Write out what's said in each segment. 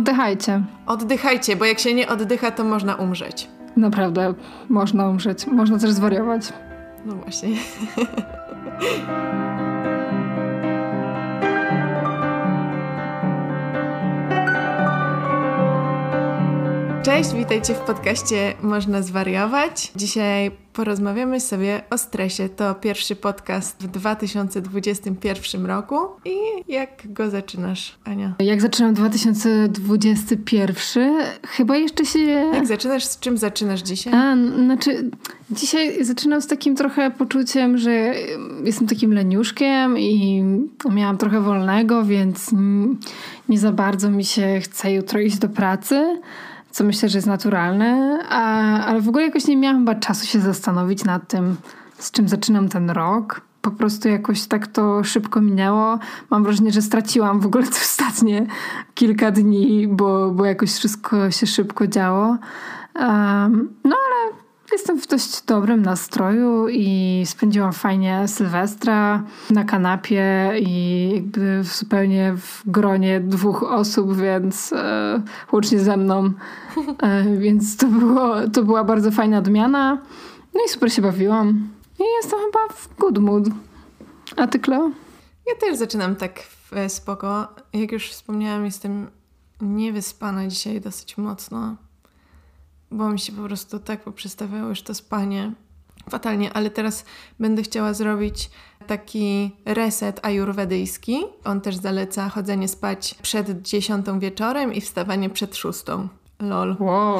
Oddychajcie. Oddychajcie, bo jak się nie oddycha, to można umrzeć. Naprawdę, można umrzeć. Można też zwariować. No właśnie. Cześć, witajcie w podcaście Można Zwariować. Dzisiaj porozmawiamy sobie o stresie. To pierwszy podcast w 2021 roku. I jak go zaczynasz, Ania? Jak zaczynam 2021? Chyba jeszcze się... Jak zaczynasz? Z czym zaczynasz dzisiaj? A, znaczy, dzisiaj zaczynam z takim trochę poczuciem, że jestem takim leniuszkiem i miałam trochę wolnego, więc nie za bardzo mi się chce jutro iść do pracy co myślę, że jest naturalne, a, ale w ogóle jakoś nie miałam chyba czasu się zastanowić nad tym, z czym zaczynam ten rok. Po prostu jakoś tak to szybko minęło. Mam wrażenie, że straciłam w ogóle te ostatnie kilka dni, bo, bo jakoś wszystko się szybko działo. Um, no ale Jestem w dość dobrym nastroju i spędziłam fajnie Sylwestra na kanapie i jakby zupełnie w gronie dwóch osób, więc e, łącznie ze mną. E, więc to, było, to była bardzo fajna odmiana. No i super się bawiłam. I jestem chyba w good mood. A ty, Kleo? Ja też zaczynam tak spoko. Jak już wspomniałam, jestem niewyspana dzisiaj dosyć mocno bo mi się po prostu tak poprzestawiało już to spanie. Fatalnie, ale teraz będę chciała zrobić taki reset ajurwedyjski. On też zaleca chodzenie spać przed dziesiątą wieczorem i wstawanie przed szóstą. Lol. Wow,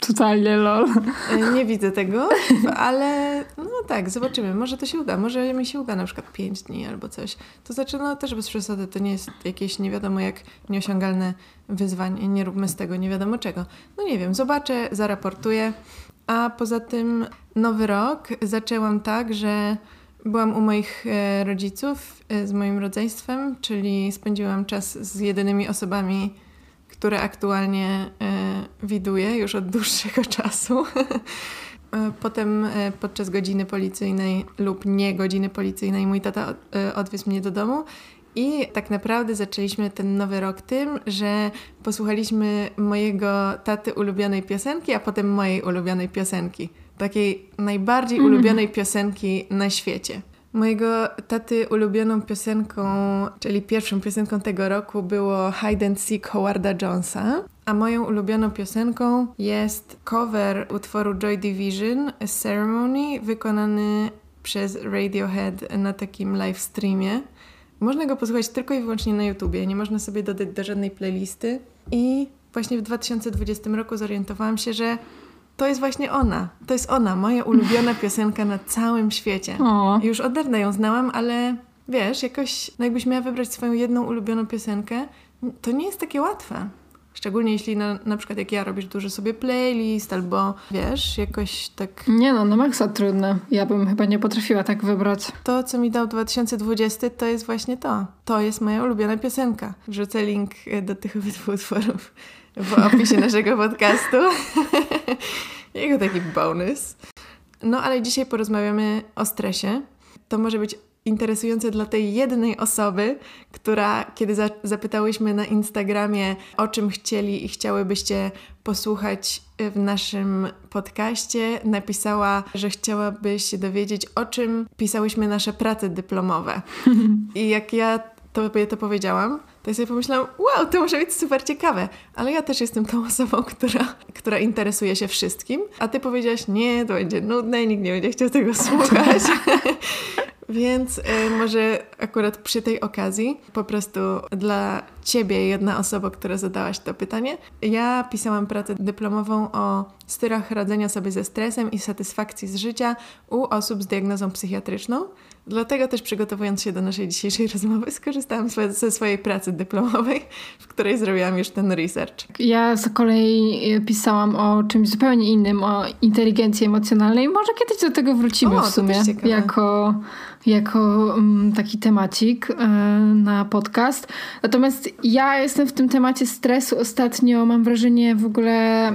totalnie lol. E, nie widzę tego, ale no tak, zobaczymy. Może to się uda. Może mi się uda na przykład 5 dni albo coś. To znaczy, no też bez przesady, to nie jest jakieś nie wiadomo jak nieosiągalne wyzwanie. Nie róbmy z tego nie wiadomo czego. No nie wiem, zobaczę, zaraportuję. A poza tym nowy rok zaczęłam tak, że byłam u moich e, rodziców e, z moim rodzeństwem, czyli spędziłam czas z jedynymi osobami, które aktualnie e, widuję już od dłuższego czasu. E, potem e, podczas godziny policyjnej lub nie godziny policyjnej mój tata odwiózł mnie do domu i tak naprawdę zaczęliśmy ten nowy rok tym, że posłuchaliśmy mojego taty ulubionej piosenki, a potem mojej ulubionej piosenki. Takiej najbardziej mm. ulubionej piosenki na świecie. Mojego taty ulubioną piosenką, czyli pierwszą piosenką tego roku było Hide and Seek Howarda Jonesa, a moją ulubioną piosenką jest cover utworu Joy Division Ceremony wykonany przez Radiohead na takim live streamie. Można go posłuchać tylko i wyłącznie na YouTubie, nie można sobie dodać do żadnej playlisty. I właśnie w 2020 roku zorientowałam się, że to jest właśnie ona. To jest ona, moja ulubiona piosenka na całym świecie. O. Już od dawna ją znałam, ale wiesz, jakoś, no jakbyś miała wybrać swoją jedną ulubioną piosenkę, to nie jest takie łatwe. Szczególnie jeśli na, na przykład jak ja robisz dużo sobie playlist albo wiesz, jakoś tak... Nie no, no maksa trudne. Ja bym chyba nie potrafiła tak wybrać. To, co mi dał 2020, to jest właśnie to. To jest moja ulubiona piosenka. Wrzucę link do tych obydwu utworów w opisie naszego podcastu. Jego taki bonus. No ale dzisiaj porozmawiamy o stresie. To może być interesujące dla tej jednej osoby, która, kiedy za zapytałyśmy na Instagramie, o czym chcieli i chciałybyście posłuchać w naszym podcaście, napisała, że chciałaby się dowiedzieć, o czym pisałyśmy nasze prace dyplomowe. I jak ja tobie to powiedziałam, to ja sobie pomyślałam, wow, to może być super ciekawe, ale ja też jestem tą osobą, która, która interesuje się wszystkim, a ty powiedziałaś, nie, to będzie nudne, nikt nie będzie chciał tego słuchać. Więc y, może akurat przy tej okazji, po prostu dla ciebie, jedna osoba, która zadałaś to pytanie, ja pisałam pracę dyplomową o stylach radzenia sobie ze stresem i satysfakcji z życia u osób z diagnozą psychiatryczną. Dlatego też przygotowując się do naszej dzisiejszej rozmowy, skorzystałam ze swojej pracy dyplomowej, w której zrobiłam już ten research. Ja z kolei e, pisałam o czymś zupełnie innym, o inteligencji emocjonalnej. Może kiedyś do tego wrócimy o, w sumie, jako, jako um, taki temacik e, na podcast. Natomiast ja jestem w tym temacie stresu ostatnio, mam wrażenie w ogóle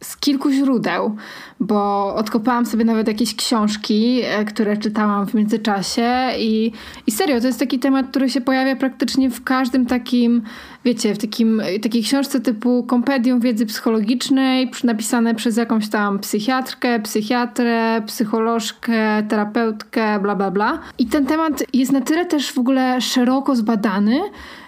z kilku źródeł, bo odkopałam sobie nawet jakieś książki, e, które czytałam w międzyczasie i, i serio, to jest taki temat, który się pojawia praktycznie w każdym takim wiecie, w takim, takiej książce typu kompendium wiedzy psychologicznej, napisane przez jakąś tam psychiatrkę, psychiatrę, psycholożkę, terapeutkę, bla, bla, bla. I ten temat jest na tyle też w ogóle szeroko zbadany,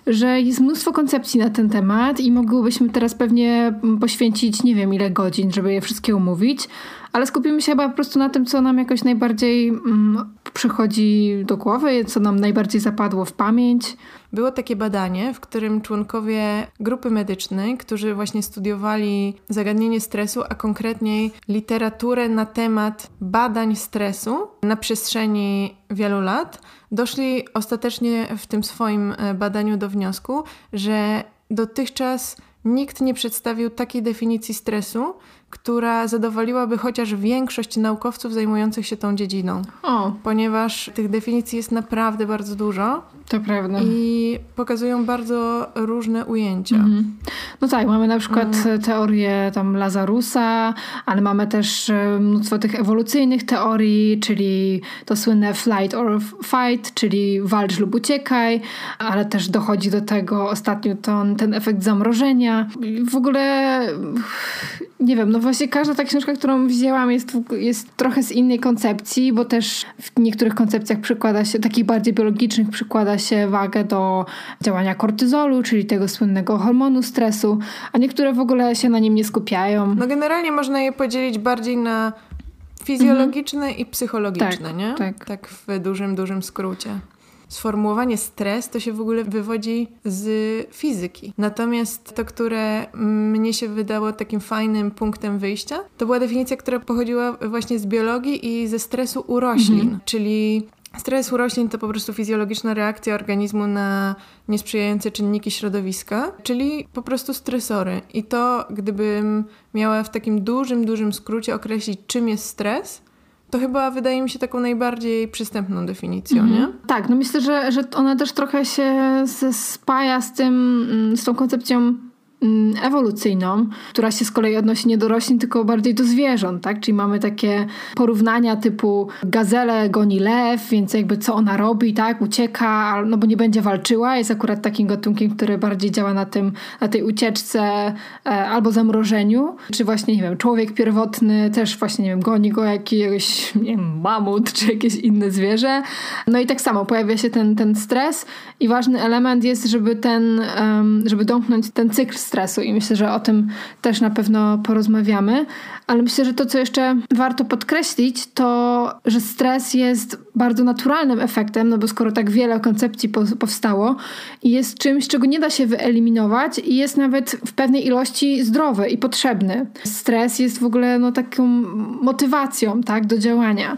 że jest mnóstwo koncepcji na ten temat i mogłybyśmy teraz pewnie poświęcić nie wiem ile godzin, żeby je wszystkie umówić, ale skupimy się chyba po prostu na tym, co nam jakoś najbardziej mm, przychodzi do głowy, co nam najbardziej zapadło w pamięć. Było takie badanie, w którym członkowie grupy medycznej, którzy właśnie studiowali zagadnienie stresu, a konkretniej literaturę na temat badań stresu na przestrzeni wielu lat, doszli ostatecznie w tym swoim e, badaniu do wniosku, że dotychczas nikt nie przedstawił takiej definicji stresu, która zadowoliłaby chociaż większość naukowców zajmujących się tą dziedziną. O. Ponieważ tych definicji jest naprawdę bardzo dużo. To prawda. I pokazują bardzo różne ujęcia. Mhm. No tak, mamy na przykład mhm. teorię tam Lazarusa, ale mamy też e, mnóstwo tych ewolucyjnych teorii, czyli to słynne flight or fight, czyli walcz lub uciekaj, ale też dochodzi do tego ostatnio ten, ten efekt zamrożenia. W ogóle nie wiem, no właśnie każda ta książka, którą wzięłam jest, jest trochę z innej koncepcji, bo też w niektórych koncepcjach przykłada się, takich bardziej biologicznych przykłada się wagę do działania kortyzolu, czyli tego słynnego hormonu stresu, a niektóre w ogóle się na nim nie skupiają. No generalnie można je podzielić bardziej na fizjologiczne mhm. i psychologiczne, tak, nie? Tak. tak w dużym, dużym skrócie sformułowanie stres to się w ogóle wywodzi z fizyki. Natomiast to, które mnie się wydało takim fajnym punktem wyjścia, to była definicja, która pochodziła właśnie z biologii i ze stresu u roślin, mhm. czyli Stres u roślin to po prostu fizjologiczna reakcja organizmu na niesprzyjające czynniki środowiska, czyli po prostu stresory. I to, gdybym miała w takim dużym, dużym skrócie określić, czym jest stres, to chyba wydaje mi się taką najbardziej przystępną definicją, mm -hmm. nie? Tak, no myślę, że, że ona też trochę się spaja z tym, mm, z tą koncepcją ewolucyjną, która się z kolei odnosi nie do roślin, tylko bardziej do zwierząt, tak? Czyli mamy takie porównania typu gazele goni lew, więc jakby co ona robi, tak? Ucieka, no bo nie będzie walczyła, jest akurat takim gatunkiem, który bardziej działa na tym, na tej ucieczce e, albo zamrożeniu, czy właśnie, nie wiem, człowiek pierwotny też właśnie, nie wiem, goni go jakiś, nie wiem, mamut, czy jakieś inne zwierzę. No i tak samo pojawia się ten, ten stres i ważny element jest, żeby ten, żeby domknąć ten cykl stresu i myślę, że o tym też na pewno porozmawiamy. Ale myślę, że to, co jeszcze warto podkreślić, to, że stres jest bardzo naturalnym efektem, no bo skoro tak wiele koncepcji powstało i jest czymś, czego nie da się wyeliminować i jest nawet w pewnej ilości zdrowy i potrzebny. Stres jest w ogóle no, taką motywacją tak, do działania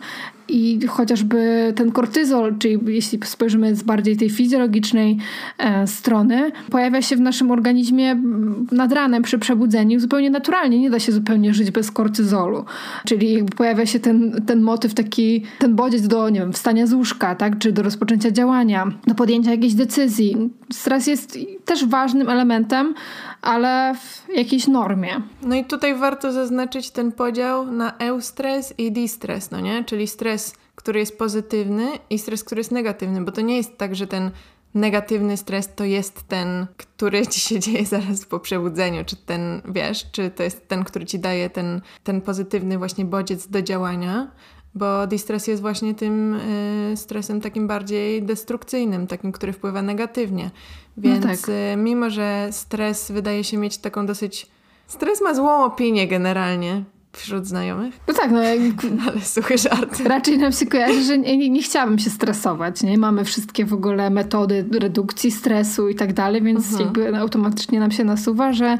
i chociażby ten kortyzol, czyli jeśli spojrzymy z bardziej tej fizjologicznej e, strony, pojawia się w naszym organizmie nad ranem przy przebudzeniu zupełnie naturalnie. Nie da się zupełnie żyć bez kortyzolu. Czyli pojawia się ten, ten motyw taki, ten bodziec do, nie wiem, wstania z łóżka, tak? Czy do rozpoczęcia działania, do podjęcia jakiejś decyzji. Stres jest też ważnym elementem, ale w jakiejś normie. No i tutaj warto zaznaczyć ten podział na eustres i distres, no nie? Czyli stres, który jest pozytywny i stres, który jest negatywny, bo to nie jest tak, że ten negatywny stres to jest ten, który ci się dzieje zaraz po przebudzeniu, czy ten, wiesz, czy to jest ten, który ci daje ten, ten pozytywny właśnie bodziec do działania, bo distres jest właśnie tym y, stresem takim bardziej destrukcyjnym, takim, który wpływa negatywnie. No Więc no tak. y, mimo, że stres wydaje się mieć taką dosyć. Stres ma złą opinię generalnie wśród znajomych. No tak, no jak... Ale suchy żart. Raczej nam się kojarzy, że nie, nie chciałabym się stresować, nie? Mamy wszystkie w ogóle metody redukcji stresu i tak dalej, więc mhm. jakby automatycznie nam się nasuwa, że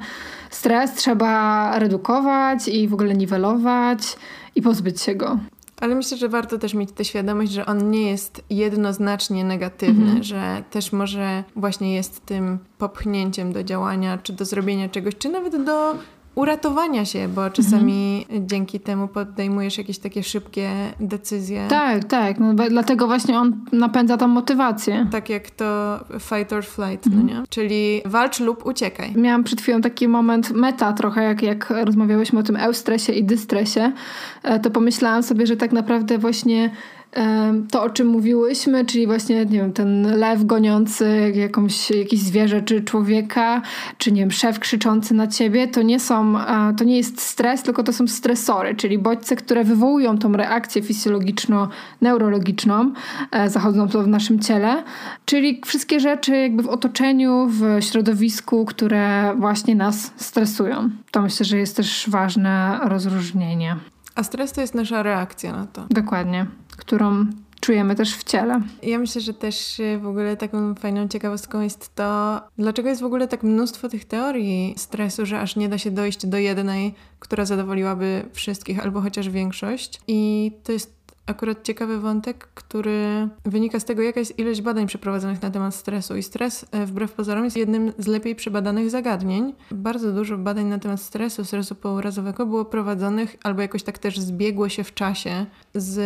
stres trzeba redukować i w ogóle niwelować i pozbyć się go. Ale myślę, że warto też mieć tę świadomość, że on nie jest jednoznacznie negatywny, mhm. że też może właśnie jest tym popchnięciem do działania, czy do zrobienia czegoś, czy nawet do uratowania się, bo czasami mhm. dzięki temu podejmujesz jakieś takie szybkie decyzje. Tak, tak. No, dlatego właśnie on napędza tą motywację. Tak jak to fight or flight, no mhm. no nie? Czyli walcz lub uciekaj. Miałam przed chwilą taki moment meta trochę, jak, jak rozmawiałyśmy o tym eustresie i dystresie, e, to pomyślałam sobie, że tak naprawdę właśnie to, o czym mówiłyśmy, czyli właśnie, nie wiem, ten lew goniący jakąś, jakieś zwierzę czy człowieka, czy nie wiem, szef krzyczący na ciebie, to nie są, to nie jest stres, tylko to są stresory, czyli bodźce, które wywołują tą reakcję fizjologiczno-neurologiczną, e, zachodzącą w naszym ciele, czyli wszystkie rzeczy jakby w otoczeniu, w środowisku, które właśnie nas stresują. To myślę, że jest też ważne rozróżnienie. A stres to jest nasza reakcja na to. Dokładnie, którą czujemy też w ciele. Ja myślę, że też w ogóle taką fajną ciekawostką jest to, dlaczego jest w ogóle tak mnóstwo tych teorii stresu, że aż nie da się dojść do jednej, która zadowoliłaby wszystkich albo chociaż większość. I to jest akurat ciekawy wątek, który wynika z tego, jaka jest ilość badań przeprowadzonych na temat stresu. I stres, e, wbrew pozorom, jest jednym z lepiej przebadanych zagadnień. Bardzo dużo badań na temat stresu, stresu pourazowego było prowadzonych albo jakoś tak też zbiegło się w czasie z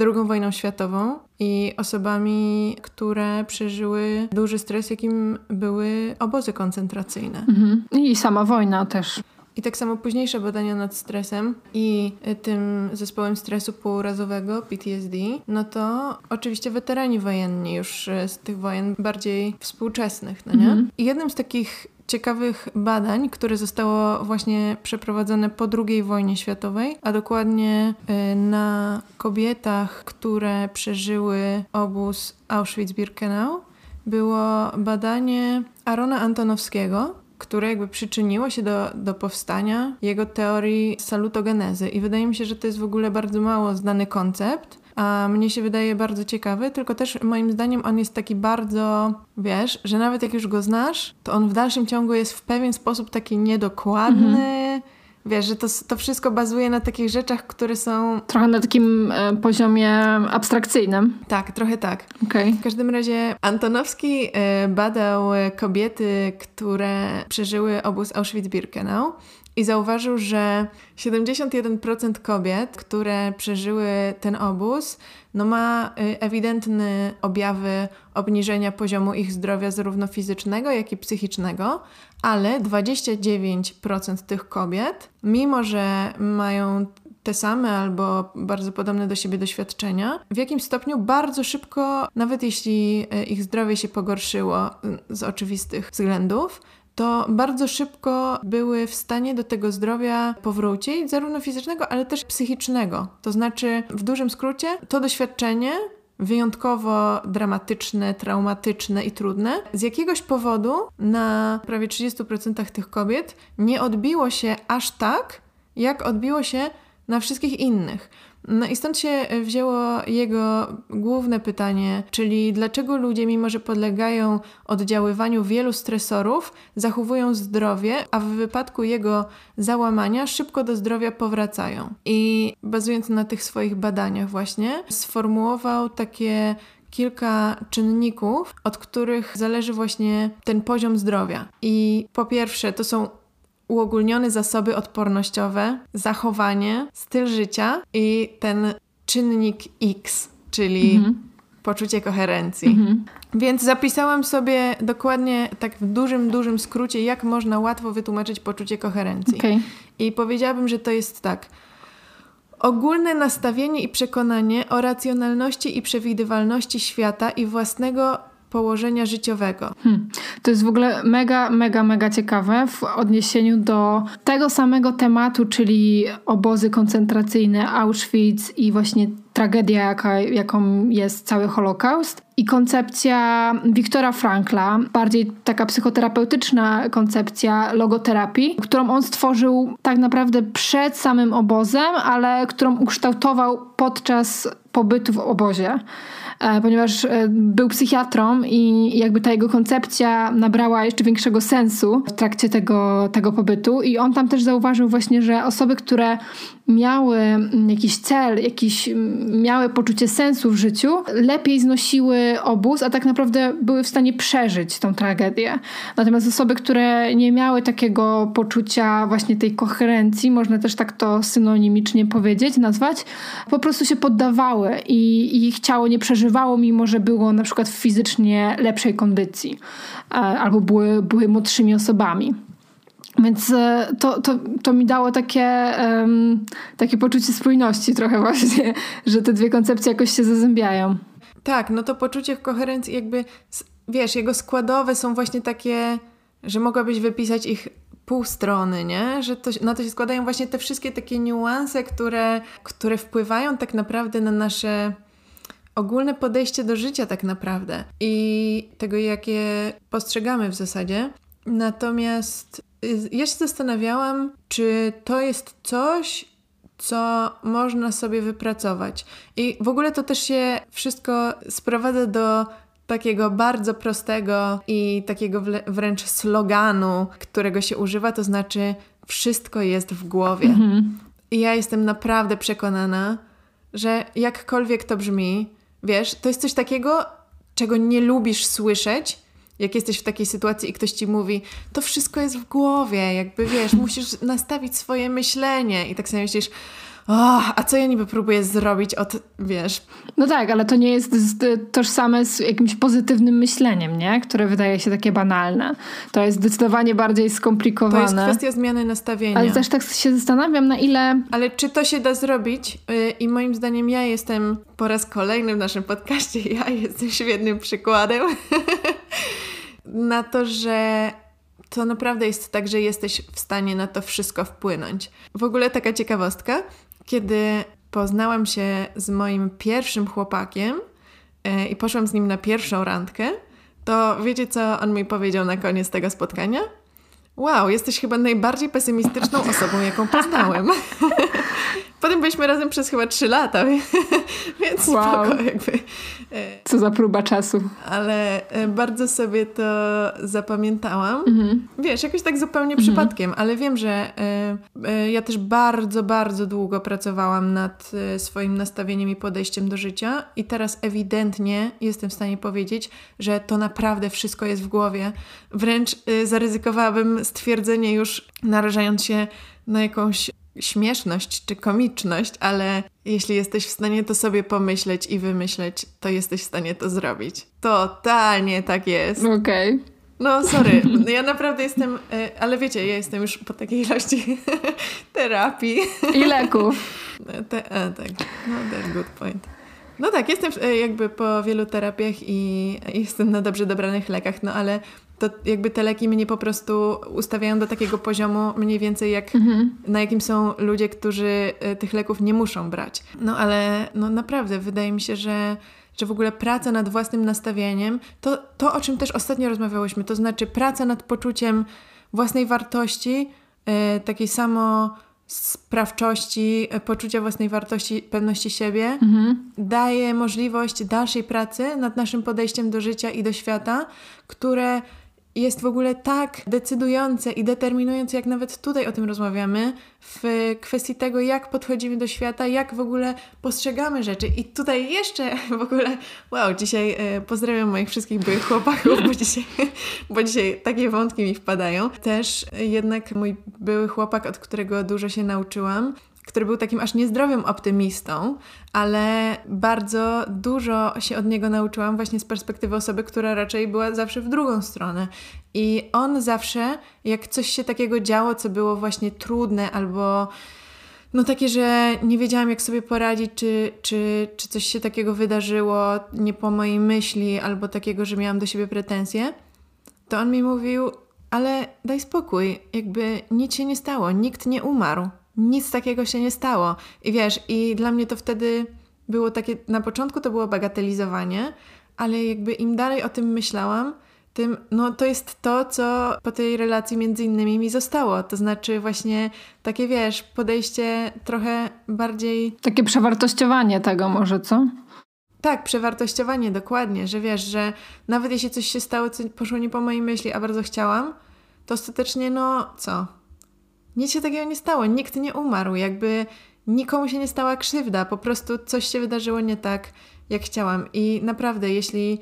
II wojną światową i osobami, które przeżyły duży stres, jakim były obozy koncentracyjne. Mhm. I sama wojna też. I tak samo późniejsze badania nad stresem i tym zespołem stresu półrazowego, PTSD, no to oczywiście weterani wojenni już e, z tych wojen bardziej współczesnych, no nie? Mhm. I jednym z takich ciekawych badań, które zostało właśnie przeprowadzone po II wojnie światowej, a dokładnie e, na kobietach, które przeżyły obóz Auschwitz-Birkenau, było badanie Arona Antonowskiego, które jakby przyczyniło się do, do powstania jego teorii salutogenezy. I wydaje mi się, że to jest w ogóle bardzo mało znany koncept, a mnie się wydaje bardzo ciekawy, tylko też moim zdaniem on jest taki bardzo, wiesz, że nawet jak już go znasz, to on w dalszym ciągu jest w pewien sposób taki niedokładny. Mhm Wiesz, że to, to wszystko bazuje na takich rzeczach, które są. Trochę na takim e, poziomie abstrakcyjnym. Tak, trochę tak. Okay. W każdym razie Antonowski e, badał kobiety, które przeżyły obóz Auschwitz-Birkenau i zauważył, że 71% kobiet, które przeżyły ten obóz, no ma y, ewidentne objawy obniżenia poziomu ich zdrowia zarówno fizycznego, jak i psychicznego, ale 29% tych kobiet, mimo że mają te same albo bardzo podobne do siebie doświadczenia, w jakim stopniu bardzo szybko, nawet jeśli y, ich zdrowie się pogorszyło y, z oczywistych względów, to bardzo szybko były w stanie do tego zdrowia powrócić, zarówno fizycznego, ale też psychicznego. To znaczy, w dużym skrócie, to doświadczenie wyjątkowo dramatyczne, traumatyczne i trudne, z jakiegoś powodu na prawie 30% tych kobiet nie odbiło się aż tak, jak odbiło się na wszystkich innych. No i stąd się wzięło jego główne pytanie, czyli dlaczego ludzie, mimo że podlegają oddziaływaniu wielu stresorów, zachowują zdrowie, a w wypadku jego załamania szybko do zdrowia powracają. I bazując na tych swoich badaniach właśnie, sformułował takie kilka czynników, od których zależy właśnie ten poziom zdrowia. I po pierwsze, to są uogólnione zasoby odpornościowe, zachowanie, styl życia i ten czynnik X, czyli mhm. poczucie koherencji. Mhm. Więc zapisałam sobie dokładnie tak w dużym, dużym skrócie, jak można łatwo wytłumaczyć poczucie koherencji. Okay. I powiedziałabym, że to jest tak. Ogólne nastawienie i przekonanie o racjonalności i przewidywalności świata i własnego położenia życiowego. Hmm. To jest w ogóle mega, mega, mega ciekawe w odniesieniu do tego samego tematu, czyli obozy koncentracyjne Auschwitz i właśnie tragedia, jaka, jaką jest cały Holokaust. I koncepcja Wiktora Frankla, bardziej taka psychoterapeutyczna koncepcja logoterapii, którą on stworzył tak naprawdę przed samym obozem, ale którą ukształtował podczas pobytu w obozie. E, ponieważ e, był psychiatrą i jakby ta jego koncepcja nabrała jeszcze większego sensu w trakcie tego, tego pobytu. I on tam też zauważył właśnie, że osoby, które miały jakiś cel, jakiś, miały poczucie sensu w życiu, lepiej znosiły obóz, a tak naprawdę były w stanie przeżyć tą tragedię. Natomiast osoby, które nie miały takiego poczucia właśnie tej koherencji, można też tak to synonimicznie powiedzieć, nazwać, po prostu się poddawały i, ich ciało nie przeżywało, mimo że było na przykład w fizycznie lepszej kondycji e, albo były, były młodszymi osobami. Więc e, to, to, to mi dało takie, um, takie poczucie spójności trochę właśnie, że te dwie koncepcje jakoś się zazębiają. Tak, no to poczucie koherencji jakby, wiesz, jego składowe są właśnie takie, że mogłabyś wypisać ich pół strony, nie? Że to, na to się składają właśnie te wszystkie takie niuanse, które, które wpływają tak naprawdę na nasze ogólne podejście do życia tak naprawdę i tego, jakie postrzegamy w zasadzie. Natomiast ja się zastanawiałam, czy to jest coś, co można sobie wypracować. I w ogóle to też się wszystko sprowadza do takiego bardzo prostego i takiego wręcz sloganu, którego się używa, to znaczy wszystko jest w głowie. Mhm. I ja jestem naprawdę przekonana, że jakkolwiek to brzmi, wiesz, to jest coś takiego, czego nie lubisz słyszeć, jak jesteś w takiej sytuacji i ktoś ci mówi, to wszystko jest w głowie, jakby wiesz, musisz nastawić swoje myślenie i tak sobie myślisz, oh, a co ja niby próbuję zrobić od, wiesz... No tak, ale to nie jest tożsame z jakimś pozytywnym myśleniem, nie? Które wydaje się takie banalne. To jest zdecydowanie bardziej skomplikowane. To jest kwestia zmiany nastawienia. Ale też tak się zastanawiam, na ile... Ale czy to się da zrobić? Y, I moim zdaniem ja jestem po raz kolejny w naszym podcaście, ja jestem świetnym przykładem na to, że to naprawdę jest tak, że jesteś w stanie na to wszystko wpłynąć. W ogóle taka ciekawostka, kiedy poznałam się z moim pierwszym chłopakiem yy, i poszłam z nim na pierwszą randkę, to wiecie, co on mi powiedział na koniec tego spotkania? Wow, jesteś chyba najbardziej pesymistyczną osobą, jaką poznałem. Potem byliśmy razem przez chyba trzy lata, więc wow. spoko jakby. E, Co za próba czasu. Ale e, bardzo sobie to zapamiętałam. Mhm. Wiesz, jakoś tak zupełnie mhm. przypadkiem, ale wiem, że e, ja też bardzo, bardzo długo pracowałam nad swoim nastawieniem i podejściem do życia i teraz ewidentnie jestem w stanie powiedzieć, że to naprawdę wszystko jest w głowie. Wręcz zaryzykowałabym stwierdzenie już narażając się na jakąś śmieszność czy komiczność, ale jeśli jesteś w stanie to sobie pomyśleć i wymyśleć, to jesteś w stanie to zrobić. Totalnie tak jest. Okej. Okay. No, sorry, ja naprawdę jestem, e, ale wiecie, ja jestem już po takiej ilości terapii. I leków. Te, a, tak, no, that's good point. No tak, jestem e, jakby po wielu terapiach i jestem na dobrze dobranych lekach, no ale to jakby te leki mnie po prostu ustawiają do takiego poziomu mniej więcej jak mhm. na jakim są ludzie, którzy e, tych leków nie muszą brać. No ale no naprawdę wydaje mi się, że że w ogóle praca nad własnym nastawieniem, to, to o czym też ostatnio rozmawiałyśmy, to znaczy praca nad poczuciem własnej wartości, yy, takiej samo sprawczości, e, poczucia własnej wartości, pewności siebie, mhm. daje możliwość dalszej pracy nad naszym podejściem do życia i do świata, które jest w ogóle tak decydujące i determinujące, jak nawet tutaj o tym rozmawiamy, w kwestii tego, jak podchodzimy do świata, jak w ogóle postrzegamy rzeczy. I tutaj jeszcze w ogóle, wow, dzisiaj e, pozdrawiam moich wszystkich byłych chłopaków, bo dzisiaj, bo dzisiaj takie wątki mi wpadają. Też jednak mój były chłopak, od którego dużo się nauczyłam, który był takim aż niezdrowym optymistą, ale bardzo dużo się od niego nauczyłam właśnie z perspektywy osoby, która raczej była zawsze w drugą stronę. I on zawsze, jak coś się takiego działo, co było właśnie trudne albo no takie, że nie wiedziałam jak sobie poradzić, czy, czy, czy coś się takiego wydarzyło nie po mojej myśli, albo takiego, że miałam do siebie pretensje, to on mi mówił, ale daj spokój, jakby nic się nie stało, nikt nie umarł nic takiego się nie stało. I wiesz, i dla mnie to wtedy było takie, na początku to było bagatelizowanie, ale jakby im dalej o tym myślałam, tym, no to jest to, co po tej relacji między innymi mi zostało. To znaczy właśnie takie, wiesz, podejście trochę bardziej... Takie przewartościowanie tego może, co? Tak, przewartościowanie, dokładnie, że wiesz, że nawet jeśli coś się stało, co poszło nie po mojej myśli, a bardzo chciałam, to ostatecznie, no co? Nic się takiego nie stało, nikt nie umarł, jakby nikomu się nie stała krzywda, po prostu coś się wydarzyło nie tak, jak chciałam. I naprawdę, jeśli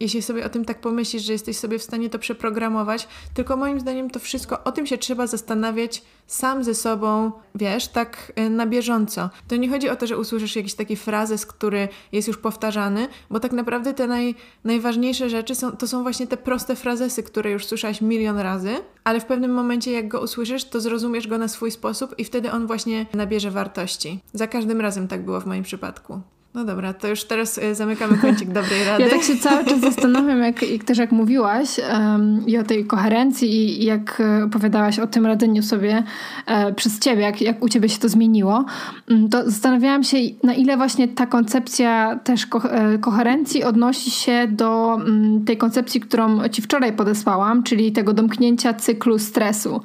jeśli sobie o tym tak pomyślisz, że jesteś sobie w stanie to przeprogramować, tylko moim zdaniem to wszystko, o tym się trzeba zastanawiać sam ze sobą, wiesz, tak y, na bieżąco. To nie chodzi o to, że usłyszysz jakiś taki frazes, który jest już powtarzany, bo tak naprawdę te naj, najważniejsze rzeczy są, to są właśnie te proste frazesy, które już słyszałaś milion razy, ale w pewnym momencie jak go usłyszysz, to zrozumiesz go na swój sposób i wtedy on właśnie nabierze wartości. Za każdym razem tak było w moim przypadku. No dobra, to już teraz y, zamykamy kącik dobrej rady. Ja tak się cały czas zastanawiam, jak, jak też jak mówiłaś um, i o tej koherencji i jak e, opowiadałaś o tym radzeniu sobie e, przez ciebie, jak, jak u ciebie się to zmieniło, um, to zastanawiałam się, na ile właśnie ta koncepcja też ko e, koherencji odnosi się do um, tej koncepcji, którą ci wczoraj podesłałam, czyli tego domknięcia cyklu stresu.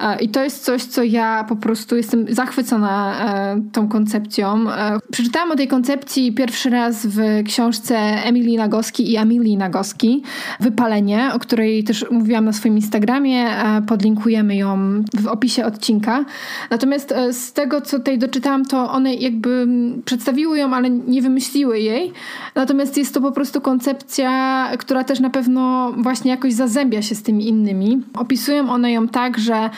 E, I to jest coś, co ja po prostu jestem zachwycona e, tą koncepcją. E, przeczytałam o tej koncepcji koncepcji pierwszy raz w książce Emilii Nagoski i Amilii Nagoski Wypalenie, o której też mówiłam na swoim Instagramie. Podlinkujemy ją w opisie odcinka. Natomiast e, z tego, co tutaj doczytałam, to one jakby przedstawiły ją, ale nie wymyśliły jej. Natomiast jest to po prostu koncepcja, która też na pewno właśnie jakoś zazębia się z tymi innymi. Opisują one ją tak, że,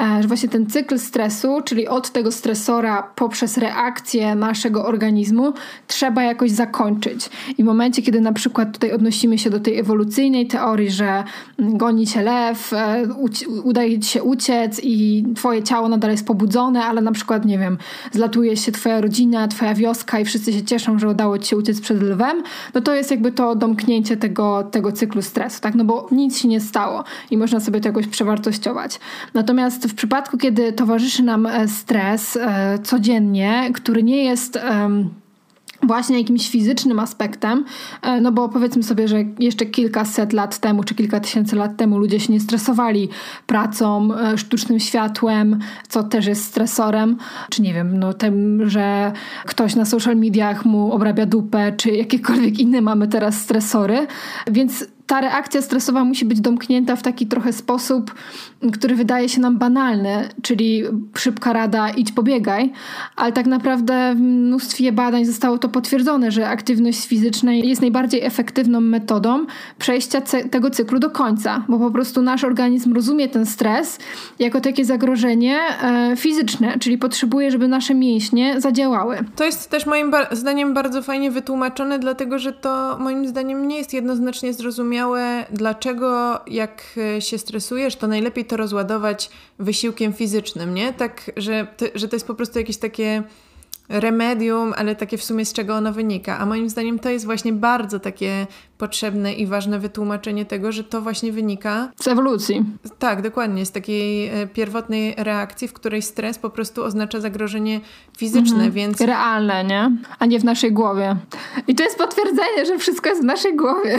e, że właśnie ten cykl stresu, czyli od tego stresora poprzez reakcję naszego organizmu, trzeba jakoś zakończyć. I w momencie, kiedy na przykład tutaj odnosimy się do tej ewolucyjnej teorii, że goni się lew, e, udaje ci się uciec i twoje ciało nadal jest pobudzone, ale na przykład, nie wiem, zlatuje się twoja rodzina, twoja wioska i wszyscy się cieszą, że udało ci się uciec przed lwem, no to jest jakby to domknięcie tego, tego cyklu stresu, tak? No bo nic się nie stało i można sobie to jakoś przewartościować. Natomiast w przypadku, kiedy towarzyszy nam e, stres e, codziennie, który nie jest właśnie jakimś fizycznym aspektem, e, no bo powiedzmy sobie, że jeszcze kilkaset lat temu, czy kilka tysięcy lat temu ludzie się nie stresowali pracą, e, sztucznym światłem, co też jest stresorem, czy nie wiem, no tym, że ktoś na social mediach mu obrabia dupę, czy jakiekolwiek inne mamy teraz stresory, więc ta reakcja stresowa musi być domknięta w taki trochę sposób, który wydaje się nam banalny, czyli szybka rada idź pobiegaj, ale tak naprawdę w mnóstwie badań zostało to potwierdzone, że aktywność fizyczna jest najbardziej efektywną metodą przejścia tego cyklu do końca, bo po prostu nasz organizm rozumie ten stres jako takie zagrożenie e, fizyczne, czyli potrzebuje, żeby nasze mięśnie zadziałały. To jest też moim zdaniem bardzo fajnie wytłumaczone, dlatego że to moim zdaniem nie jest jednoznacznie zrozumiałe zrozumiałe, dlaczego jak e, się stresujesz, to najlepiej to rozładować wysiłkiem fizycznym, nie? Tak, że, że to jest po prostu jakieś takie remedium, ale takie w sumie z czego ono wynika. A moim zdaniem to jest właśnie bardzo takie potrzebne i ważne wytłumaczenie tego, że to właśnie wynika z ewolucji. Tak, dokładnie, z takiej e, pierwotnej reakcji, w której stres po prostu oznacza zagrożenie fizyczne, mhm. więc realne, nie? A nie w naszej głowie. I to jest potwierdzenie, że wszystko jest w naszej głowie.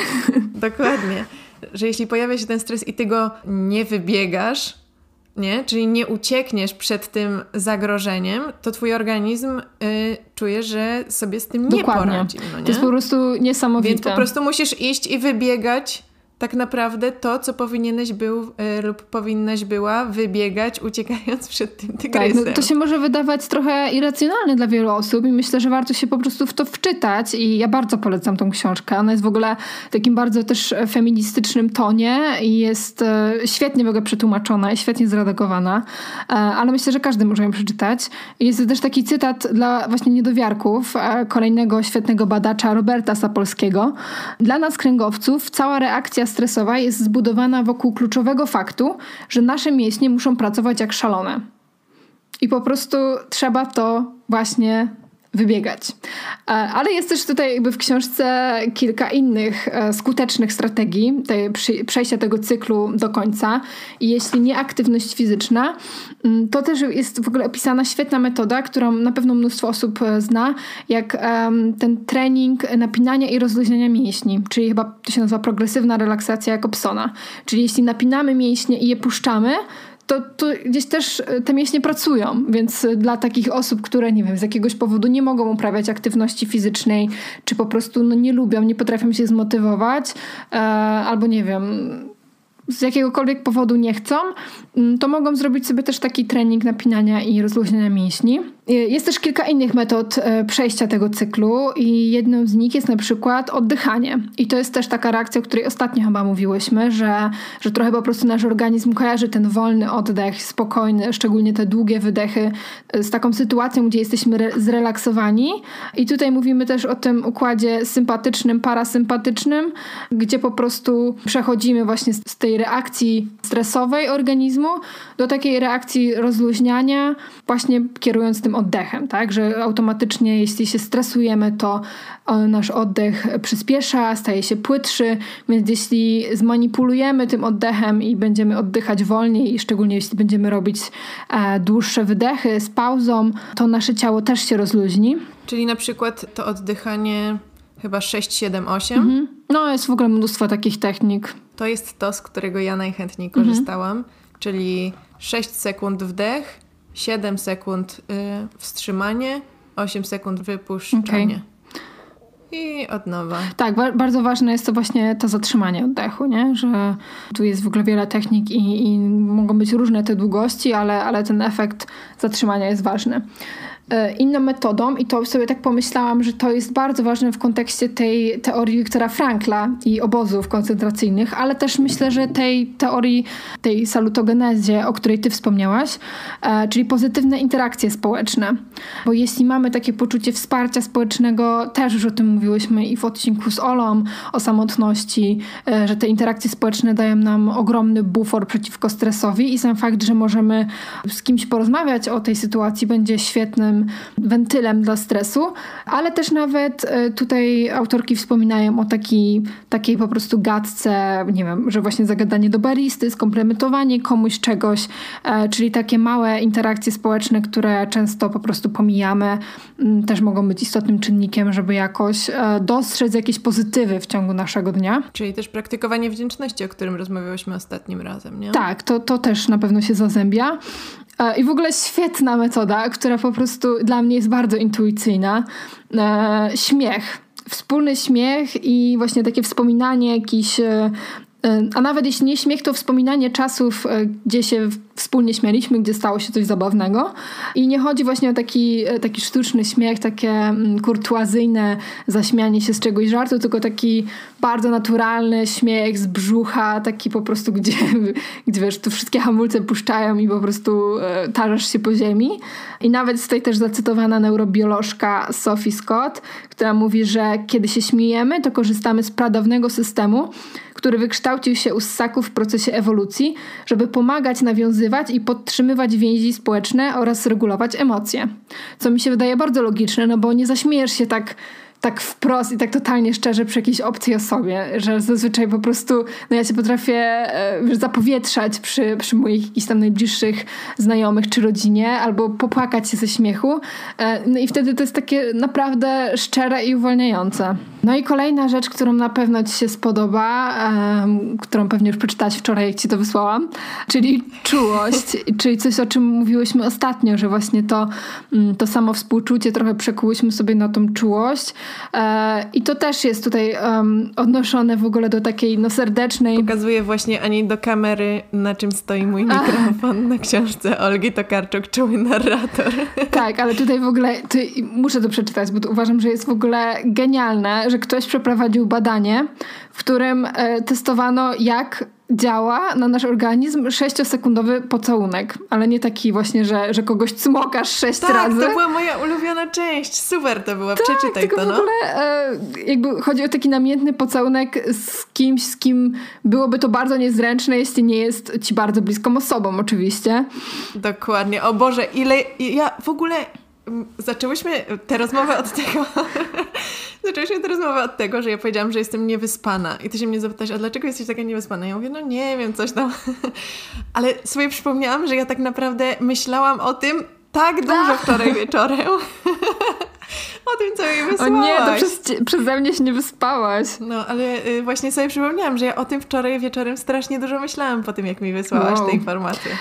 Dokładnie. Że jeśli pojawia się ten stres i ty go nie wybiegasz, nie? czyli nie uciekniesz przed tym zagrożeniem, to twój organizm y, czuje, że sobie z tym nie Dokładnie. poradzi. No nie? To jest po prostu niesamowite. Więc po prostu musisz iść i wybiegać tak naprawdę to, co powinieneś był y, lub powinnaś była wybiegać, uciekając przed tym tygrysem. Tak, no to się może wydawać trochę irracjonalne dla wielu osób i myślę, że warto się po prostu w to wczytać i ja bardzo polecam tą książkę. Ona jest w ogóle w takim bardzo też feministycznym tonie i jest e, świetnie w ogóle przetłumaczona i świetnie zredagowana, e, ale myślę, że każdy może ją przeczytać. Jest też taki cytat dla właśnie niedowiarków, e, kolejnego świetnego badacza Roberta Sapolskiego. Dla nas kręgowców cała reakcja stresowa jest zbudowana wokół kluczowego faktu, że nasze mięśnie muszą pracować jak szalone. I po prostu trzeba to właśnie wybiegać. E, ale jest też tutaj jakby w książce kilka innych e, skutecznych strategii tej, przejścia tego cyklu do końca. I jeśli nie aktywność fizyczna, mm, to też jest w ogóle opisana świetna metoda, którą na pewno mnóstwo osób e, zna, jak ten trening napinania i rozluźniania mięśni, czyli chyba to się nazywa progresywna relaksacja Jacobsona. Czyli jeśli napinamy mięśnie i je puszczamy, to, to gdzieś też e, te mięśnie pracują, więc e, dla takich osób, które nie wiem, z jakiegoś powodu nie mogą uprawiać aktywności fizycznej, czy po prostu no, nie lubią, nie potrafią się zmotywować, e, albo nie wiem, z jakiegokolwiek powodu nie chcą, to mogą zrobić sobie też taki trening napinania i rozluźniania mięśni. Jest też kilka innych metod e, przejścia tego cyklu i jedną z nich jest na przykład oddychanie. I to jest też taka reakcja, o której ostatnio chyba mówiłyśmy, że, że trochę po prostu nasz organizm kojarzy ten wolny oddech, spokojny, szczególnie te długie wydechy e, z taką sytuacją, gdzie jesteśmy zrelaksowani. I tutaj mówimy też o tym układzie sympatycznym, parasympatycznym, gdzie po prostu przechodzimy właśnie z tej reakcji stresowej organizmu do takiej reakcji rozluźniania, właśnie kierując tym oddechem, tak? Że automatycznie, jeśli się stresujemy, to e, nasz oddech przyspiesza, staje się płytszy, więc jeśli zmanipulujemy tym oddechem i będziemy oddychać wolniej, i szczególnie jeśli będziemy robić e, dłuższe wydechy z pauzą, to nasze ciało też się rozluźni. Czyli na przykład to oddychanie chyba 6, 7, 8. Mhm. No, jest w ogóle mnóstwo takich technik. To jest to, z którego ja najchętniej korzystałam, mhm. czyli 6 sekund wdech, 7 sekund y, wstrzymanie, 8 sekund wypuszczanie. Okay. I od nowa. Tak, ba bardzo ważne jest to właśnie to zatrzymanie oddechu, nie? że tu jest w ogóle wiele technik i, i mogą być różne te długości, ale, ale ten efekt zatrzymania jest ważny. E, inną metodą i to sobie tak pomyślałam, że to jest bardzo ważne w kontekście tej teorii Wiktora Frankla i obozów koncentracyjnych, ale też myślę, że tej teorii, tej salutogenezie, o której ty wspomniałaś, e, czyli pozytywne interakcje społeczne. Bo jeśli mamy takie poczucie wsparcia społecznego, też już o tym mówiłyśmy i w odcinku z Olą o samotności, e, że te interakcje społeczne dają nam ogromny bufor przeciwko stresowi i sam fakt, że możemy z kimś porozmawiać o tej sytuacji będzie świetnym wentylem dla stresu, ale też nawet e, tutaj autorki wspominają o taki, takiej po prostu gadce, nie wiem, że właśnie zagadanie do baristy, skomplementowanie komuś czegoś, e, czyli takie małe interakcje społeczne, które często po prostu pomijamy, też mogą być istotnym czynnikiem, żeby jakoś e, dostrzec jakieś pozytywy w ciągu naszego dnia. Czyli też praktykowanie wdzięczności, o którym rozmawiałyśmy ostatnim razem, nie? Tak, to, to też na pewno się zazębia. I w ogóle świetna metoda, która po prostu dla mnie jest bardzo intuicyjna. E, śmiech. Wspólny śmiech i właśnie takie wspominanie jakichś e, a nawet jeśli nie śmiech, to wspominanie czasów, gdzie się wspólnie śmialiśmy, gdzie stało się coś zabawnego. I nie chodzi właśnie o taki, taki sztuczny śmiech, takie mm, kurtuazyjne zaśmianie się z czegoś żartu, tylko taki bardzo naturalny śmiech z brzucha, taki po prostu, gdzie, gdzie wiesz, tu wszystkie hamulce puszczają i po prostu tarzasz się po ziemi. I nawet tutaj też zacytowana neurobiolożka Sophie Scott, która mówi, że kiedy się śmiejemy, to korzystamy z pradawnego systemu, który wykształcił się u ssaków w procesie ewolucji, żeby pomagać nawiązywać i podtrzymywać więzi społeczne oraz regulować emocje. Co mi się wydaje bardzo logiczne, no bo nie zaśmiejesz się tak tak wprost i tak totalnie szczerze przy jakiejś obcej osobie, że zazwyczaj po prostu no ja się potrafię e, wiesz, zapowietrzać przy, przy moich jakichś tam najbliższych znajomych czy rodzinie albo popłakać się ze śmiechu e, no i wtedy to jest takie naprawdę szczere i uwalniające. No i kolejna rzecz, którą na pewno Ci się spodoba, um, którą pewnie już przeczytałaś wczoraj, jak Ci to wysłałam, czyli czułość, czyli coś, o czym mówiłyśmy ostatnio, że właśnie to, mm, to samo współczucie trochę przekułyśmy sobie na tą czułość. E, I to też jest tutaj um, odnoszone w ogóle do takiej no, serdecznej... Pokazuję właśnie ani do kamery, na czym stoi mój mikrofon na książce Olgi Tokarczuk, czuły narrator. Tak, ale tutaj w ogóle, muszę to przeczytać, bo to uważam, że jest w ogóle genialne, że ktoś przeprowadził badanie, w którym e, testowano, jak działa na nasz organizm sześciosekundowy pocałunek, ale nie taki właśnie, że, że kogoś cmokasz sześć tak, razy. to była moja ulubiona część. Super to była. Tak, Przeczytaj tylko to, no. w ogóle e, jakby chodzi o taki namiętny pocałunek z kimś, z kim byłoby to bardzo niezręczne, jeśli nie jest ci bardzo bliską osobą oczywiście. Dokładnie. O Boże, ile... Ja w ogóle zaczęłyśmy tę rozmowę od tego, zaczęłyśmy tę rozmowę od tego, że ja powiedziałam, że jestem niewyspana i ty się mnie zapytasz, a dlaczego jesteś taka niewyspana? Ja mówię, no nie wiem, coś tam. Ale sobie przypomniałam, że ja tak naprawdę myślałam o tym tak dużo wczoraj wieczorem. o tym, co mi wysłałaś. O nie, to przez, przeze mnie się nie wyspałaś. No, ale y, właśnie sobie przypomniałam, że ja o tym wczoraj wieczorem strasznie dużo myślałam po tym, jak mi wysłałaś wow. te informacje.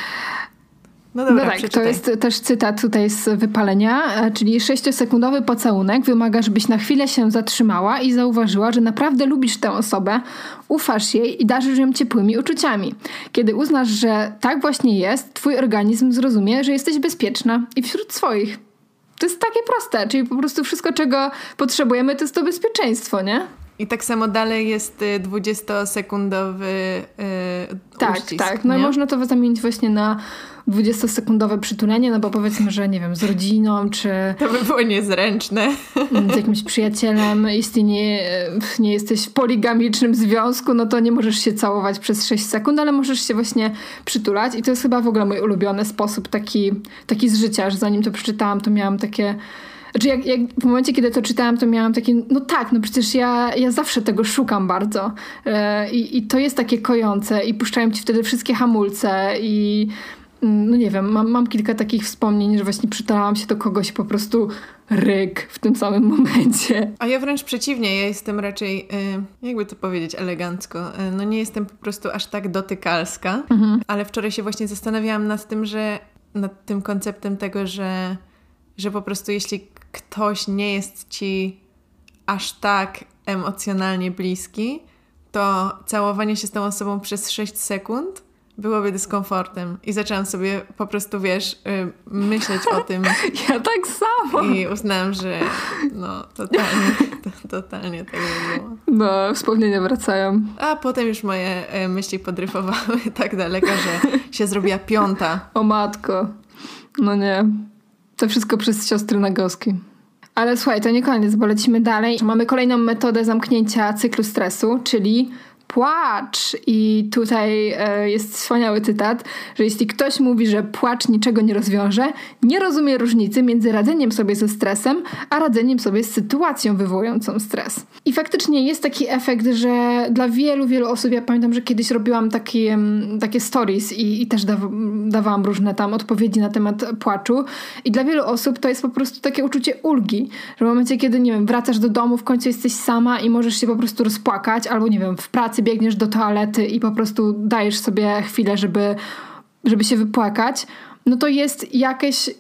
No, dobra, no tak, przeczytaj. to jest też cytat tutaj z wypalenia, e, czyli sześciosekundowy pocałunek wymaga, żebyś na chwilę się zatrzymała i zauważyła, że naprawdę lubisz tę osobę, ufasz jej i darzysz ją ciepłymi uczuciami. Kiedy uznasz, że tak właśnie jest, twój organizm zrozumie, że jesteś bezpieczna i wśród swoich. To jest takie proste, czyli po prostu wszystko, czego potrzebujemy, to jest to bezpieczeństwo, nie? I tak samo dalej jest 20-sekundowy yy, Tak, uścisk, tak. No i można to zamienić właśnie na 20-sekundowe przytulenie, no bo powiedzmy, że nie wiem, z rodziną, czy To by było niezręczne. z jakimś przyjacielem, jeśli nie, nie jesteś w poligamicznym związku, no to nie możesz się całować przez 6 sekund, ale możesz się właśnie przytulać i to jest chyba w ogóle mój ulubiony sposób taki, taki z życia, że zanim to przeczytałam, to miałam takie... Znaczy jak, jak w momencie, kiedy to czytałam, to miałam takie, no tak, no przecież ja, ja zawsze tego szukam bardzo E, i, i to jest takie kojące i puszczają ci wtedy wszystkie hamulce i mm, no nie wiem, mam, mam kilka takich wspomnień, że właśnie przytulałam się do kogoś po prostu ryk w tym samym momencie. A ja wręcz przeciwnie, ja jestem raczej, y, jakby to powiedzieć elegancko, y, no nie jestem po prostu aż tak dotykalska, ale wczoraj się właśnie zastanawiałam nad tym, że nad tym konceptem tego, że, że po prostu jeśli ktoś nie jest ci aż tak emocjonalnie bliski, to całowanie się z tą osobą przez 6 sekund byłoby dyskomfortem. I zaczęłam sobie po prostu, wiesz, y, myśleć o tym Ja tak samo. i uznałam, że no totalnie, to, totalnie tak by było. No, wspomnienia wracają. A potem już moje e, myśli podryfowały tak daleko, że się zrobiła piąta. O matko. No nie. To wszystko przez siostry Nagowski. Ale słuchaj, to nie koniec, bo lecimy dalej. Mamy kolejną metodę zamknięcia cyklu stresu, czyli płacz. I tutaj e, jest wspaniały cytat, że jeśli ktoś mówi, że płacz niczego nie rozwiąże, nie rozumie różnicy między radzeniem sobie ze stresem, a radzeniem sobie z sytuacją wywołującą stres. I faktycznie jest taki efekt, że dla wielu, wielu osób, ja pamiętam, że kiedyś robiłam takie, takie stories i, i też daw, dawałam różne tam odpowiedzi na temat płaczu. I dla wielu osób to jest po prostu takie uczucie ulgi, że w momencie, kiedy, nie wiem, wracasz do domu, w końcu jesteś sama i możesz się po prostu rozpłakać, albo, nie wiem, w pracy biegniesz do toalety i po prostu dajesz sobie chwilę, żeby, żeby się wypłakać, no to jest jakieś,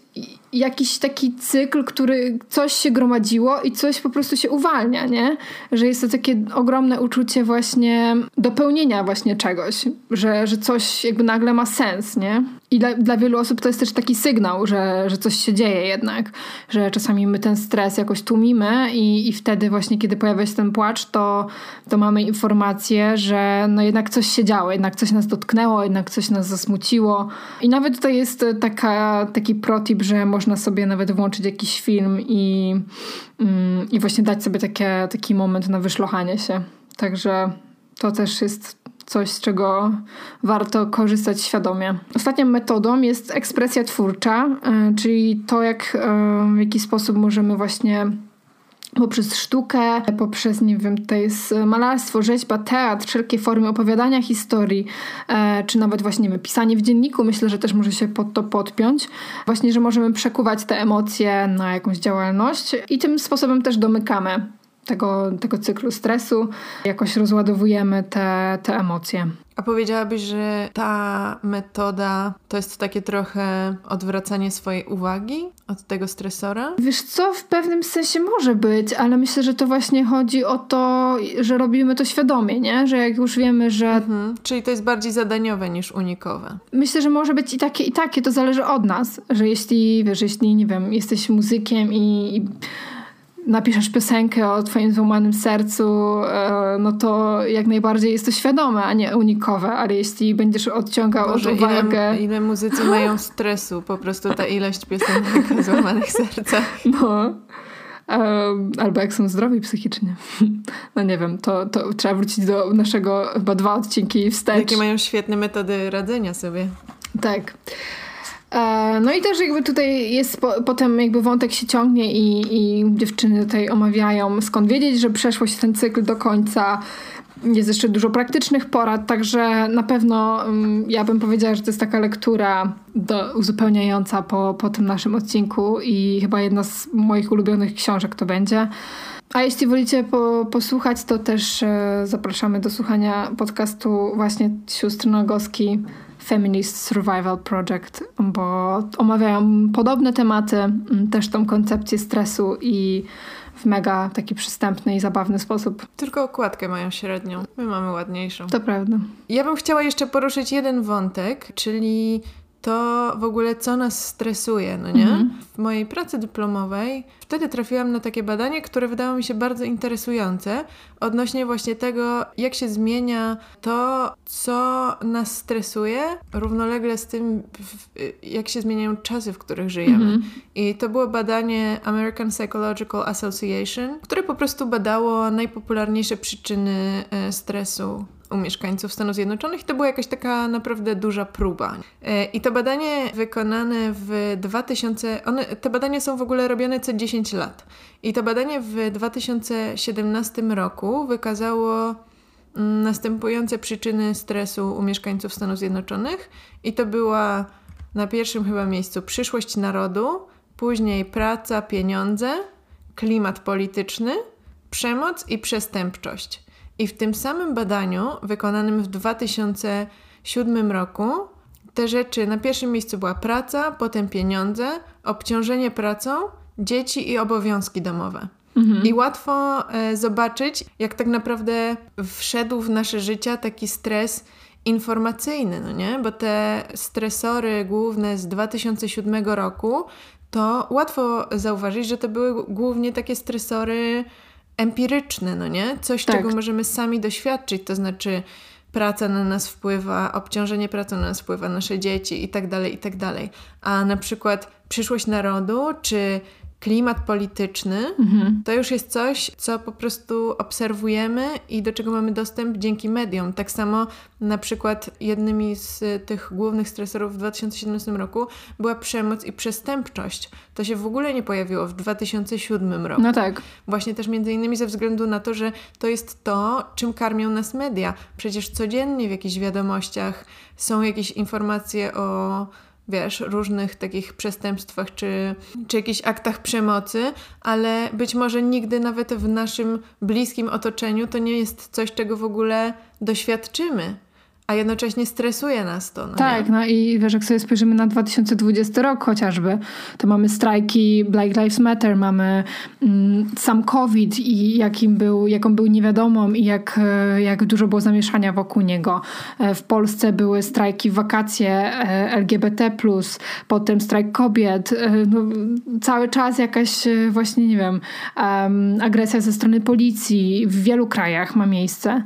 jakiś taki cykl, który coś się gromadziło i coś po prostu się uwalnia, nie? Że jest to takie ogromne uczucie właśnie dopełnienia właśnie czegoś, że, że coś jakby nagle ma sens, nie? I dla, dla wielu osób to jest też taki sygnał, że, że coś się dzieje jednak, że czasami my ten stres jakoś tłumimy i, i wtedy właśnie, kiedy pojawia się ten płacz, to, to mamy informację, że no jednak coś się działo, jednak coś nas dotknęło, jednak coś nas zasmuciło. I nawet tutaj jest taka, taki protip, że można sobie nawet włączyć jakiś film i, mm, i właśnie dać sobie takie, taki moment na wyszlochanie się. Także to też jest coś, z czego warto korzystać świadomie. Ostatnią metodą jest ekspresja twórcza, y, czyli to, jak, y, w jaki sposób możemy właśnie poprzez sztukę, poprzez, nie wiem, to jest malarstwo, rzeźba, teatr, wszelkie formy opowiadania historii, e, czy nawet właśnie nie wiem, pisanie w dzienniku, myślę, że też może się pod to podpiąć. Właśnie, że możemy przekuwać te emocje na jakąś działalność i tym sposobem też domykamy tego, tego cyklu stresu, jakoś rozładowujemy te, te emocje. A powiedziałabyś, że ta metoda to jest takie trochę odwracanie swojej uwagi od tego stresora? Wiesz co, w pewnym sensie może być, ale myślę, że to właśnie chodzi o to, że robimy to świadomie, nie? Że jak już wiemy, że... Mhm. Czyli to jest bardziej zadaniowe niż unikowe. Myślę, że może być i takie, i takie, to zależy od nas, że jeśli, wiesz, jeśli, nie wiem, jesteś muzykiem i... i napiszesz piosenkę o twoim złamanym sercu, e, no to jak najbardziej jest to świadome, a nie unikowe, ale jeśli będziesz odciągał Boże, od uwagę... ile, ile muzycy mają stresu, po prostu ta ilość piosenek o złamanych sercach. No. Um, albo jak są zdrowi psychicznie. No nie wiem, to, to trzeba wrócić do naszego chyba dwa odcinki wstecz. Jakie mają świetne metody radzenia sobie. Tak. E, No i też jakby tutaj jest po, potem jakby wątek się ciągnie i, i dziewczyny tutaj omawiają skąd wiedzieć, że przeszło się ten cykl do końca. Jest jeszcze dużo praktycznych porad, także na pewno um, ja bym powiedziała, że to jest taka lektura do, uzupełniająca po, po tym naszym odcinku i chyba jedna z moich ulubionych książek to będzie. A jeśli wolicie po, posłuchać, to też e, zapraszamy do słuchania podcastu właśnie sióstr Nogowski Feminist Survival Project, bo omawiają podobne tematy, m, też tą koncepcję stresu i w mega taki przystępny i zabawny sposób. Tylko okładkę mają średnią. My mamy ładniejszą. To prawda. Ja bym chciała jeszcze poruszyć jeden wątek, czyli to w ogóle co nas stresuje, no nie? Mhm. W mojej pracy dyplomowej wtedy trafiłam na takie badanie, które wydało mi się bardzo interesujące odnośnie właśnie tego, jak się zmienia to, co nas stresuje, równolegle z tym, jak się zmieniają czasy, w których żyjemy. Mhm. I to było badanie American Psychological Association, które po prostu badało najpopularniejsze przyczyny e, stresu u mieszkańców Stanów Zjednoczonych i to była jakaś taka naprawdę duża próba. E, I to badanie wykonane w 2000, one, te badania są w ogóle robione co 10 lat. I to badanie w 2017 roku wykazało mm, następujące przyczyny stresu u mieszkańców Stanów Zjednoczonych i to była na pierwszym chyba miejscu przyszłość narodu, później praca, pieniądze, klimat polityczny, przemoc i przestępczość. I w tym samym badaniu, wykonanym w 2007 roku, te rzeczy na pierwszym miejscu była praca, potem pieniądze, obciążenie pracą, dzieci i obowiązki domowe. Mhm. I łatwo e, zobaczyć, jak tak naprawdę wszedł w nasze życia taki stres informacyjny, no nie? Bo te stresory główne z 2007 roku, to łatwo zauważyć, że to były głównie takie stresory empiryczne, no nie? Coś, tak. czego możemy sami doświadczyć, to znaczy praca na nas wpływa, obciążenie pracą na nas wpływa, nasze dzieci i tak dalej, i tak dalej. A na przykład przyszłość narodu, czy klimat polityczny, mhm. to już jest coś, co po prostu obserwujemy i do czego mamy dostęp dzięki mediom. Tak samo na przykład jednymi z tych głównych stresorów w 2017 roku była przemoc i przestępczość. To się w ogóle nie pojawiło w 2007 roku. No tak. Właśnie też między innymi ze względu na to, że to jest to, czym karmią nas media. Przecież codziennie w jakichś wiadomościach są jakieś informacje o wiesz, różnych takich przestępstwach czy, czy jakichś aktach przemocy, ale być może nigdy nawet w naszym bliskim otoczeniu to nie jest coś, czego w ogóle doświadczymy a jednocześnie stresuje nas to. No tak, nie? no i wiesz, jak sobie spojrzymy na 2020 rok chociażby, to mamy strajki Black Lives Matter, mamy mm, sam COVID i jakim był, jaką był niewiadomą i jak, e, jak dużo było zamieszania wokół niego. E, w Polsce były strajki wakacje e, LGBT+, potem strajk kobiet, no, cały czas jakaś właśnie, nie wiem, um, agresja ze strony policji w wielu krajach ma miejsce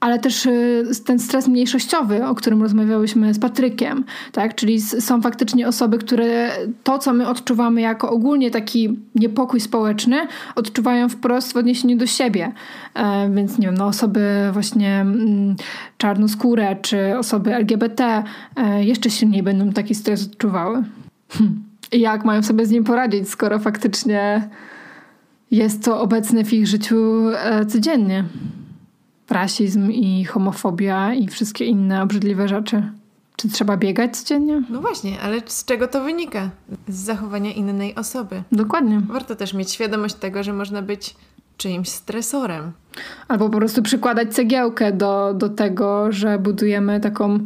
ale też y, ten stres mniejszościowy, o którym rozmawiałyśmy z Patrykiem, tak? Czyli są faktycznie osoby, które to, co my odczuwamy jako ogólnie taki niepokój społeczny, odczuwają wprost w odniesieniu do siebie. E, więc nie wiem, no osoby właśnie mm, czarnoskóre czy osoby LGBT e, jeszcze silniej będą taki stres odczuwały. Hm. I jak mają sobie z nim poradzić, skoro faktycznie jest to obecne w ich życiu e, codziennie? Rasizm i homofobia i wszystkie inne obrzydliwe rzeczy. Czy trzeba biegać codziennie? No właśnie, ale z czego to wynika? Z zachowania innej osoby. Dokładnie. Warto też mieć świadomość tego, że można być czyimś stresorem. Albo po prostu przykładać cegiełkę do, do tego, że budujemy taką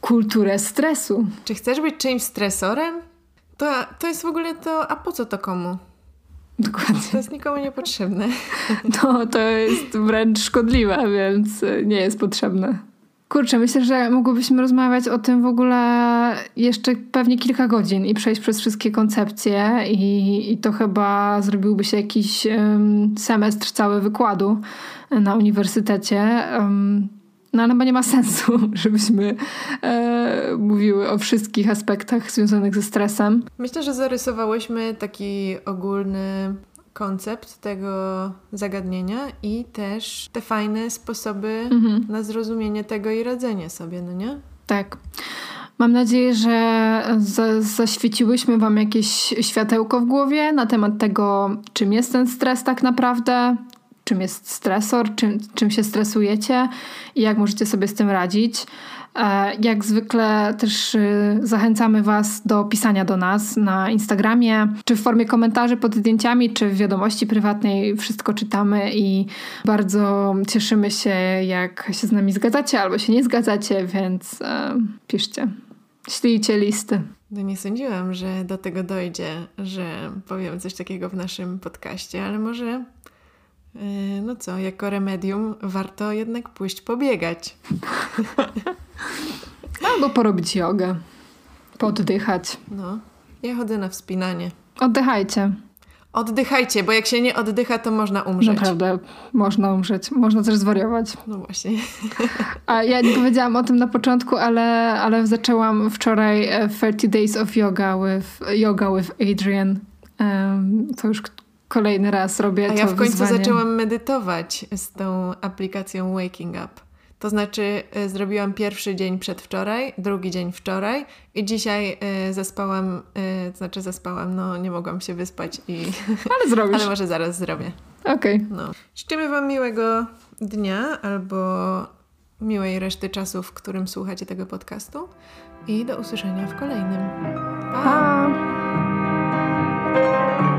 kulturę stresu. Czy chcesz być czyimś stresorem? To, to jest w ogóle to, a po co to komu? Dokładnie. To jest nikomu niepotrzebne. To, to jest wręcz szkodliwe, więc nie jest potrzebne. Kurczę, myślę, że mogłybyśmy rozmawiać o tym w ogóle jeszcze pewnie kilka godzin i przejść przez wszystkie koncepcje i, i to chyba zrobiłby się jakiś um, semestr cały wykładu na uniwersytecie. Um, no ale chyba nie ma sensu, żebyśmy e, mówiły o wszystkich aspektach związanych ze stresem. Myślę, że zarysowałyśmy taki ogólny koncept tego zagadnienia i też te fajne sposoby mhm. na zrozumienie tego i radzenie sobie, no nie? Tak. Mam nadzieję, że zaświeciłyśmy Wam jakieś światełko w głowie na temat tego, czym jest ten stres tak naprawdę, czym jest stresor, czym, czym się stresujecie i jak możecie sobie z tym radzić. E, jak zwykle też y, zachęcamy Was do pisania do nas na Instagramie, czy w formie komentarzy pod zdjęciami, czy w wiadomości prywatnej. Wszystko czytamy i bardzo cieszymy się, jak się z nami zgadzacie albo się nie zgadzacie, więc e, piszcie. Ślijcie listy. No nie sądziłam, że do tego dojdzie, że powiem coś takiego w naszym podcaście, ale może no co, jako remedium warto jednak pójść pobiegać. Albo porobić jogę. Poddychać. No. Ja chodzę na wspinanie. Oddychajcie. Oddychajcie, bo jak się nie oddycha, to można umrzeć. Naprawdę, można umrzeć. Można też zwariować. No właśnie. A ja nie powiedziałam o tym na początku, ale, ale zaczęłam wczoraj e, 30 Days of Yoga with, yoga with Adrian. Um, to już kolejny raz robię A to ja w końcu wyzwanie. zaczęłam medytować z tą aplikacją Waking Up. To znaczy y, zrobiłam pierwszy dzień przedwczoraj, drugi dzień wczoraj i dzisiaj y, zaspałam, y, to znaczy zaspałam, no nie mogłam się wyspać i... Ale zrobisz. Ale może zaraz zrobię. Okej. No. Życzymy Wam miłego dnia albo miłej reszty czasu, w którym słuchacie tego podcastu i do usłyszenia w kolejnym. Pa! Pa!